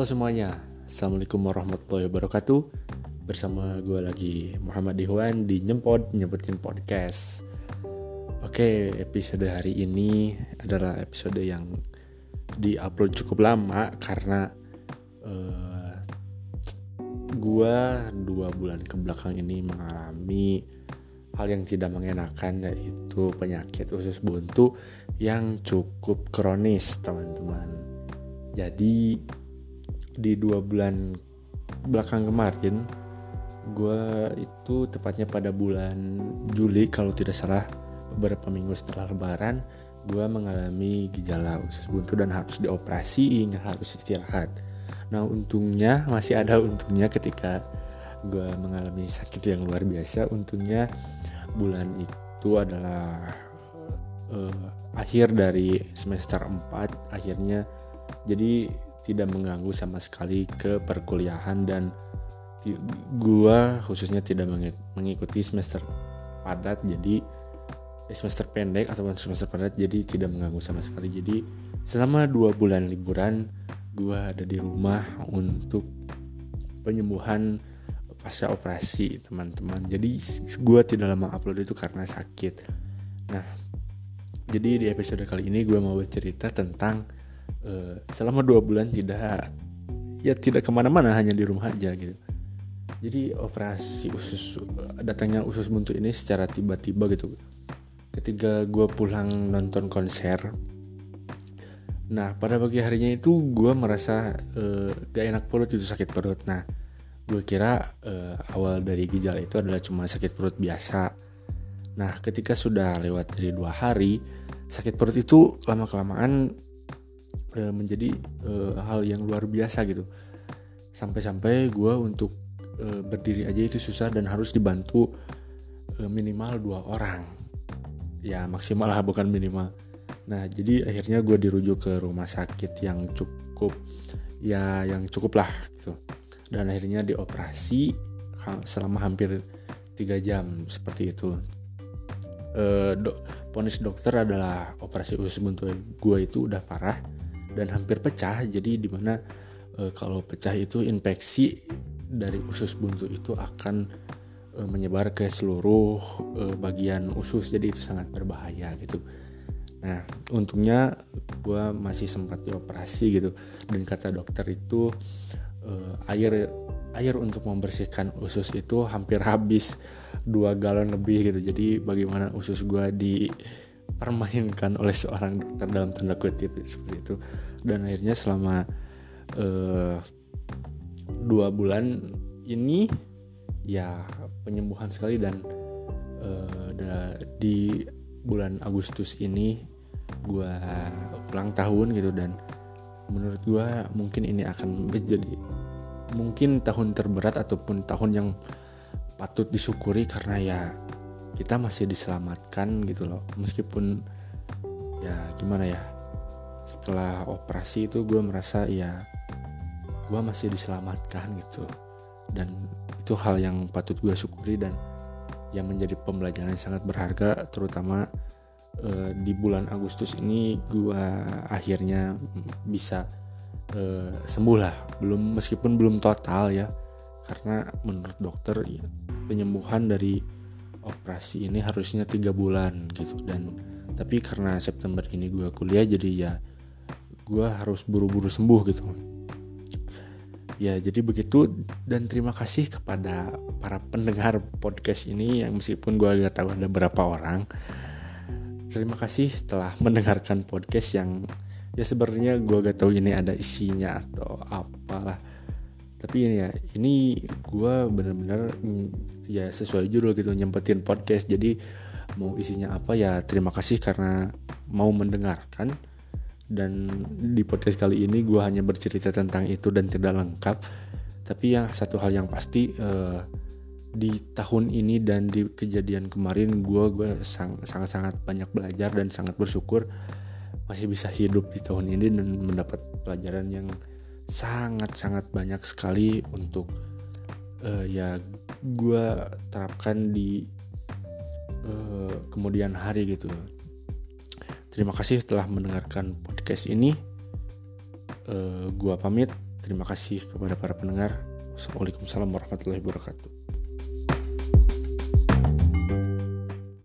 Halo semuanya, Assalamualaikum warahmatullahi wabarakatuh. Bersama gue lagi Muhammad Ikhwan di Nyempod Nyebutin Podcast. Oke, episode hari ini adalah episode yang di-upload cukup lama Karena uh, gue dua bulan ke belakang ini mengalami hal yang tidak mengenakan yaitu penyakit usus buntu yang cukup kronis teman-teman. Jadi di dua bulan belakang kemarin gue itu tepatnya pada bulan Juli kalau tidak salah beberapa minggu setelah lebaran gue mengalami gejala usus buntu dan harus dioperasi hingga harus istirahat. Nah untungnya masih ada untungnya ketika gue mengalami sakit yang luar biasa untungnya bulan itu adalah uh, akhir dari semester 4 akhirnya. Jadi tidak mengganggu sama sekali ke perkuliahan dan gua khususnya tidak mengikuti semester padat jadi eh, semester pendek atau semester padat jadi tidak mengganggu sama sekali. Jadi selama dua bulan liburan gua ada di rumah untuk penyembuhan pasca operasi teman-teman. Jadi gua tidak lama upload itu karena sakit. Nah jadi di episode kali ini gue mau bercerita tentang uh, selama dua bulan tidak ya tidak ke mana-mana hanya di rumah aja gitu. Jadi operasi usus datangnya usus buntu ini secara tiba-tiba gitu. Ketika gue pulang nonton konser nah pada pagi harinya itu gue merasa uh, gak enak perut itu sakit perut. Nah gue kira uh, awal dari gejala itu adalah cuma sakit perut biasa. Nah ketika sudah lewat dari dua hari sakit perut itu lama kelamaan e, menjadi e, hal yang luar biasa gitu. Sampai-sampai gue untuk e, berdiri aja itu susah dan harus dibantu e, minimal dua orang. Ya maksimal lah bukan minimal. Nah jadi akhirnya gue dirujuk ke rumah sakit yang cukup ya yang cukup lah gitu. Dan akhirnya dioperasi selama hampir tiga jam seperti itu. E, do, ponis dokter adalah operasi usus buntu. Gue itu udah parah dan hampir pecah. Jadi di mana e, kalau pecah itu infeksi dari usus buntu itu akan e, menyebar ke seluruh e, bagian usus. Jadi itu sangat berbahaya gitu. Nah untungnya gue masih sempat dioperasi gitu. Dan kata dokter itu e, air air untuk membersihkan usus itu hampir habis dua galon lebih gitu. Jadi bagaimana usus gue dipermainkan oleh seorang dokter dalam tanda kutip seperti itu. Dan akhirnya selama uh, dua bulan ini ya penyembuhan sekali dan uh, di bulan Agustus ini gue ulang tahun gitu dan menurut gue mungkin ini akan menjadi mungkin tahun terberat ataupun tahun yang patut disyukuri karena ya kita masih diselamatkan gitu loh. Meskipun ya gimana ya setelah operasi itu gue merasa ya gue masih diselamatkan gitu. Dan itu hal yang patut gue syukuri dan yang menjadi pembelajaran yang sangat berharga terutama uh, di bulan Agustus ini gue akhirnya bisa uh, sembuh lah. Belum meskipun belum total ya karena menurut dokter ya, penyembuhan dari operasi ini harusnya tiga bulan gitu. Dan tapi karena September ini gue kuliah jadi ya gue harus buru-buru sembuh gitu. Ya jadi begitu dan terima kasih kepada para pendengar podcast ini yang meskipun gue agak tahu ada berapa orang terima kasih telah mendengarkan podcast yang ya sebenarnya gue gak tahu ini ada isinya atau apalah tapi ini ya ini gue bener-bener ya sesuai judul gitu nyempetin podcast. Jadi mau isinya apa ya terima kasih karena mau mendengarkan. Dan di podcast kali ini gue hanya bercerita tentang itu dan tidak lengkap. Tapi yang satu hal yang pasti uh, di tahun ini dan di kejadian kemarin gue gue sangat sangat banyak belajar dan sangat bersyukur masih bisa hidup di tahun ini dan mendapat pelajaran yang sangat-sangat banyak sekali untuk uh, ya gue terapkan di uh, kemudian hari gitu. Terima kasih telah mendengarkan podcast ini. Uh, gua pamit. Terima kasih kepada para pendengar. Wassalamualaikum warahmatullahi wabarakatuh.